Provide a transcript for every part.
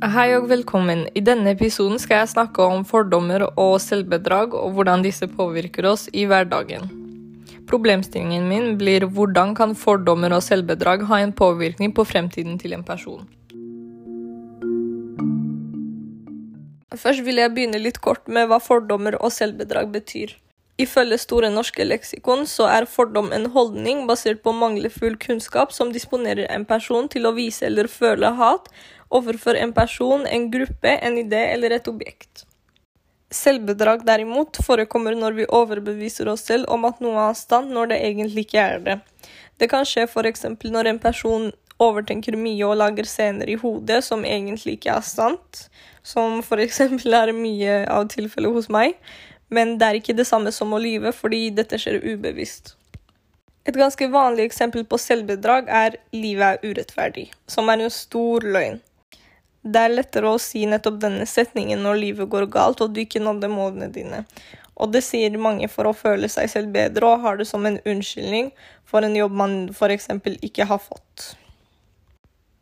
Hei og velkommen. I denne episoden skal jeg snakke om fordommer og selvbedrag, og hvordan disse påvirker oss i hverdagen. Problemstillingen min blir hvordan kan fordommer og selvbedrag ha en påvirkning på fremtiden til en person. Først vil jeg begynne litt kort med hva fordommer og selvbedrag betyr. Ifølge Store norske leksikon så er fordom en holdning basert på manglefull kunnskap som disponerer en person til å vise eller føle hat overfor en person, en gruppe, en idé eller et objekt. Selvbedrag derimot forekommer når vi overbeviser oss selv om at noe er sant når det egentlig ikke er det. Det kan skje f.eks. når en person overtenker mye og lager scener i hodet som egentlig ikke er sant, som f.eks. er mye av tilfellet hos meg men det er ikke det samme som å lyve, fordi dette skjer ubevisst. Et ganske vanlig eksempel på selvbedrag er 'livet er urettferdig', som er en stor løgn. Det er lettere å si nettopp denne setningen når livet går galt og du ikke nådde målene dine. Og det sier mange for å føle seg selv bedre og har det som en unnskyldning for en jobb man f.eks. ikke har fått.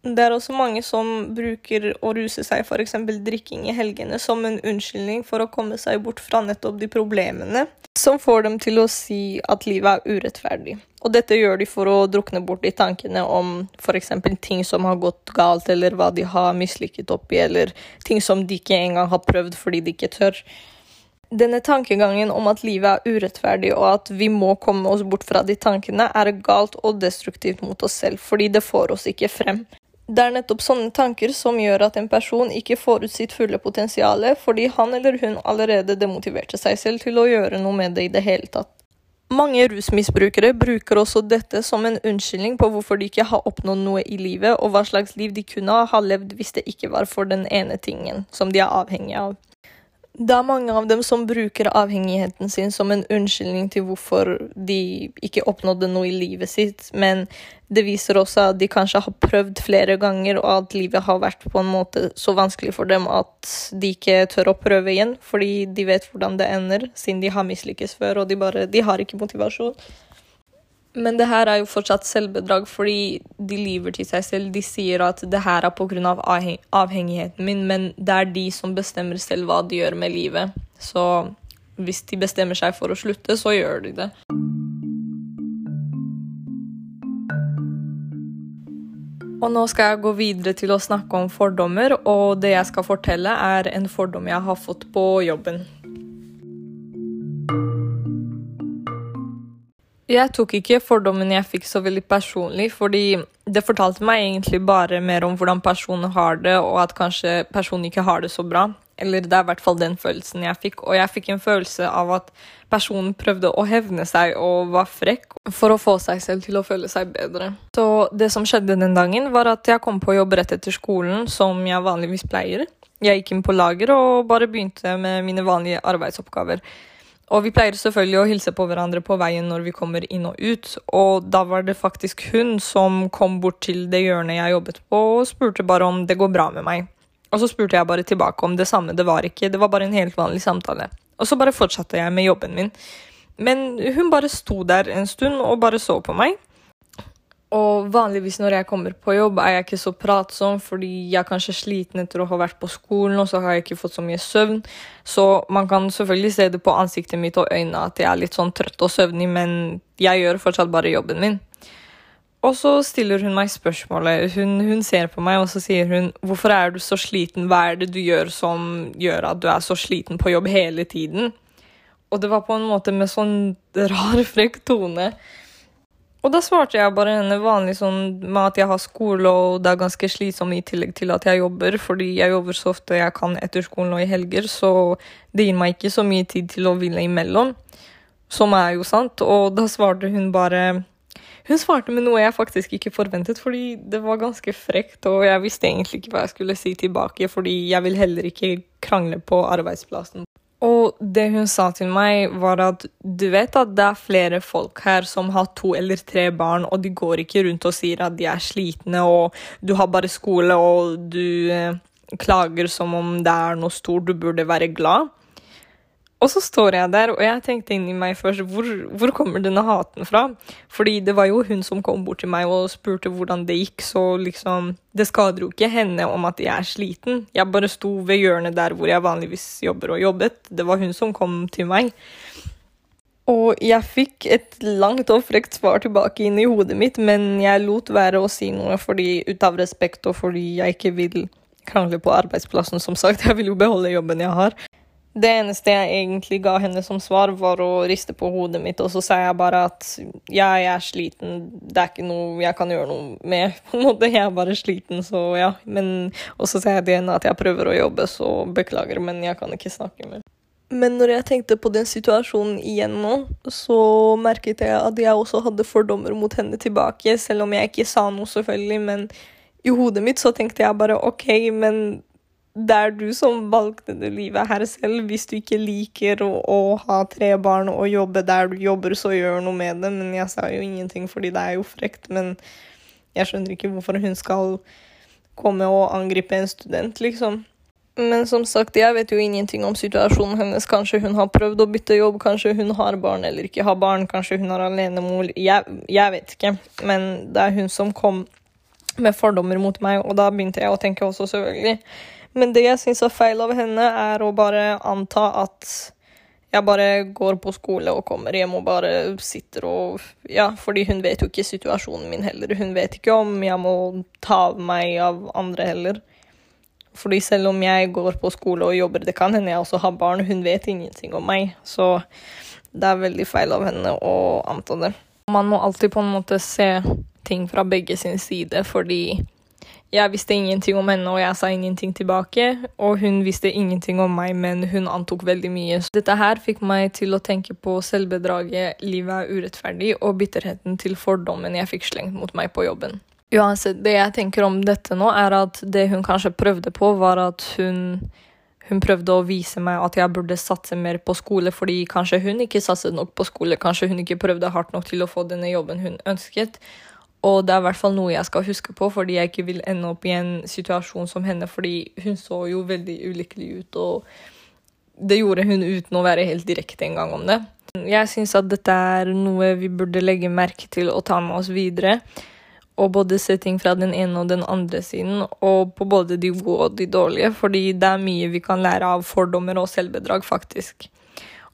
Det er også mange som bruker å ruse seg, f.eks. drikking i helgene, som en unnskyldning for å komme seg bort fra nettopp de problemene som får dem til å si at livet er urettferdig. Og dette gjør de for å drukne bort i tankene om f.eks. ting som har gått galt, eller hva de har mislykket oppi, eller ting som de ikke engang har prøvd fordi de ikke tør. Denne tankegangen om at livet er urettferdig og at vi må komme oss bort fra de tankene, er galt og destruktivt mot oss selv, fordi det får oss ikke frem. Det er nettopp sånne tanker som gjør at en person ikke får ut sitt fulle potensial, fordi han eller hun allerede demotiverte seg selv til å gjøre noe med det i det hele tatt. Mange rusmisbrukere bruker også dette som en unnskyldning på hvorfor de ikke har oppnådd noe i livet, og hva slags liv de kunne ha levd hvis det ikke var for den ene tingen som de er avhengig av. Det er mange av dem som bruker avhengigheten sin som en unnskyldning til hvorfor de ikke oppnådde noe i livet sitt, men det viser også at de kanskje har prøvd flere ganger, og at livet har vært på en måte så vanskelig for dem at de ikke tør å prøve igjen, fordi de vet hvordan det ender, siden de har mislykkes før, og de bare De har ikke motivasjon. Men det her er jo fortsatt selvbedrag, fordi de lyver til seg selv. De sier at det her er pga. Av avhengigheten min, men det er de som bestemmer selv hva de gjør med livet. Så hvis de bestemmer seg for å slutte, så gjør de det. Og nå skal jeg gå videre til å snakke om fordommer, og det jeg skal fortelle, er en fordom jeg har fått på jobben. Jeg tok ikke fordommen jeg fikk så veldig personlig, fordi det fortalte meg egentlig bare mer om hvordan personen har det, og at kanskje personen ikke har det så bra. Eller det er i hvert fall den følelsen jeg fikk. Og jeg fikk en følelse av at personen prøvde å hevne seg og var frekk for å få seg selv til å føle seg bedre. Så det som skjedde den dagen, var at jeg kom på jobb rett etter skolen, som jeg vanligvis pleier. Jeg gikk inn på lager og bare begynte med mine vanlige arbeidsoppgaver. Og vi pleier selvfølgelig å hilse på hverandre på veien når vi kommer inn og ut. Og da var det faktisk hun som kom bort til det hjørnet jeg jobbet på, og spurte bare om det går bra med meg. Og så spurte jeg bare tilbake om det samme. Det var ikke, det var bare en helt vanlig samtale. Og så bare fortsatte jeg med jobben min. Men hun bare sto der en stund og bare så på meg. Og vanligvis når jeg kommer på jobb, er jeg ikke så pratsom fordi jeg er kanskje sliten etter å ha vært på skolen, og så har jeg ikke fått så mye søvn. Så man kan selvfølgelig se det på ansiktet mitt og øynene at jeg er litt sånn trøtt og søvnig, men jeg gjør fortsatt bare jobben min. Og så stiller hun meg spørsmålet. Hun, hun, ser på meg og så sier hun, 'Hvorfor er du så sliten? Hva er det du gjør som gjør at du er så sliten på jobb hele tiden?' Og det var på en måte med sånn rar, frekk tone. Og da svarte jeg bare henne vanlig sånn med at jeg har skole, og det er ganske slitsomt i tillegg til at jeg jobber, fordi jeg jobber så ofte jeg kan etter skolen og i helger, så det gir meg ikke så mye tid til å hvile imellom. Som er jo sant. Og da svarte hun bare Hun svarte med noe jeg faktisk ikke forventet, fordi det var ganske frekt, og jeg visste egentlig ikke hva jeg skulle si tilbake, fordi jeg vil heller ikke krangle på arbeidsplassen. Og det hun sa til meg, var at du vet at det er flere folk her som har to eller tre barn, og de går ikke rundt og sier at de er slitne, og du har bare skole, og du eh, klager som om det er noe stort, du burde være glad. Og så står jeg der, og jeg tenkte inni meg først hvor, hvor kommer denne haten fra? Fordi det var jo hun som kom bort til meg og spurte hvordan det gikk, så liksom Det skader jo ikke henne om at jeg er sliten. Jeg bare sto ved hjørnet der hvor jeg vanligvis jobber og jobbet. Det var hun som kom til meg. Og jeg fikk et langt og frekt svar tilbake inn i hodet mitt, men jeg lot være å si noe fordi, ut av respekt og fordi jeg ikke vil krangle på arbeidsplassen, som sagt. Jeg vil jo beholde jobben jeg har. Det eneste jeg egentlig ga henne som svar, var å riste på hodet mitt, og så sa jeg bare at jeg er sliten, det er ikke noe jeg kan gjøre noe med. På en måte, Jeg er bare sliten, så ja. Men, og så sa jeg til henne at jeg prøver å jobbe, så beklager, men jeg kan ikke snakke mer. Men når jeg tenkte på den situasjonen igjen nå, så merket jeg at jeg også hadde fordommer mot henne tilbake, selv om jeg ikke sa noe, selvfølgelig, men i hodet mitt så tenkte jeg bare OK, men det er du som valgte det livet her selv. Hvis du ikke liker å, å, ha tre barn og jobbe der du jobber, så gjør noe med det. Men jeg sa jo ingenting, fordi det er jo frekt. Men jeg skjønner ikke hvorfor hun skal komme og angripe en student, liksom. Men som sagt, jeg vet jo ingenting om situasjonen hennes. Kanskje hun har prøvd å bytte jobb, kanskje hun har barn eller ikke har barn, kanskje hun har alenemor. Jeg, jeg vet ikke. Men det er hun som kom med fordommer mot meg, og da begynte jeg å tenke også, selvfølgelig men det jeg syns er feil av henne, er å bare anta at jeg bare går på skole og kommer hjem og bare sitter og Ja, fordi hun vet jo ikke situasjonen min heller. Hun vet ikke om jeg må ta av meg av andre heller. Fordi selv om jeg går på skole og jobber, det kan hende jeg også har barn, hun vet ingenting om meg. Så det er veldig feil av henne å anta det. Man må alltid på en måte se ting fra begge sin side, fordi jeg visste ingenting om henne, og jeg sa ingenting tilbake. Og hun visste ingenting om meg, men hun antok veldig mye. Så dette her fikk meg til å tenke på selvbedraget, livet er urettferdig, og bitterheten til fordommen jeg fikk slengt mot meg på jobben. Uansett, det jeg tenker om dette nå, er at det hun kanskje prøvde på, var at hun, hun prøvde å vise meg at jeg burde satse mer på skole, fordi kanskje hun ikke satset nok på skole, kanskje hun ikke prøvde hardt nok til å få denne jobben hun ønsket. Og det er i hvert fall noe jeg skal huske på, fordi jeg ikke vil ende opp i en situasjon som henne. Fordi hun så jo veldig ulykkelig ut, og det gjorde hun uten å være helt direkte engang om det. Jeg syns at dette er noe vi burde legge merke til og ta med oss videre. Og både se ting fra den ene og den andre siden, og på både de gode og de dårlige. Fordi det er mye vi kan lære av fordommer og selvbedrag, faktisk.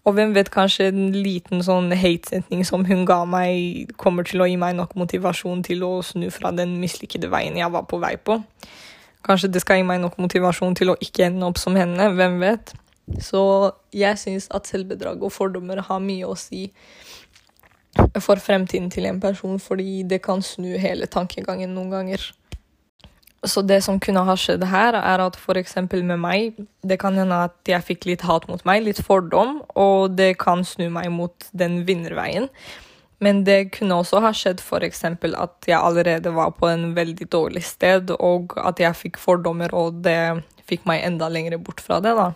Og hvem vet, kanskje en liten sånn hate-setning som hun ga meg, kommer til å gi meg nok motivasjon til å snu fra den mislykkede veien jeg var på vei på. Kanskje det skal gi meg nok motivasjon til å ikke ende opp som henne. Hvem vet? Så jeg syns at selvbedrag og fordommer har mye å si for fremtiden til en person, fordi det kan snu hele tankegangen noen ganger. Så det som kunne ha skjedd her, er at f.eks. med meg Det kan hende at jeg fikk litt hat mot meg, litt fordom, og det kan snu meg mot den vinnerveien. Men det kunne også ha skjedd f.eks. at jeg allerede var på en veldig dårlig sted, og at jeg fikk fordommer, og det fikk meg enda lenger bort fra det. da.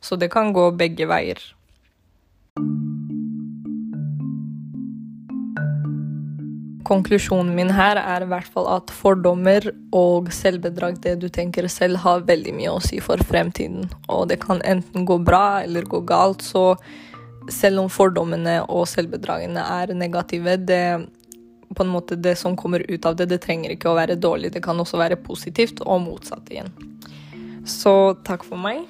Så det kan gå begge veier. Konklusjonen min her er i hvert fall at fordommer og selvbedrag, det du tenker selv, har veldig mye å si for fremtiden. Og det kan enten gå bra eller gå galt. Så selv om fordommene og selvbedragene er negative, det på en måte det som kommer ut av det, det trenger ikke å være dårlig. Det kan også være positivt, og motsatt igjen. Så takk for meg.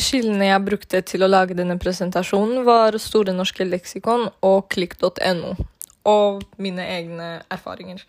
Kildene jeg brukte til å lage denne presentasjonen, var Store norske leksikon og klikk.no. Og mine egne erfaringer.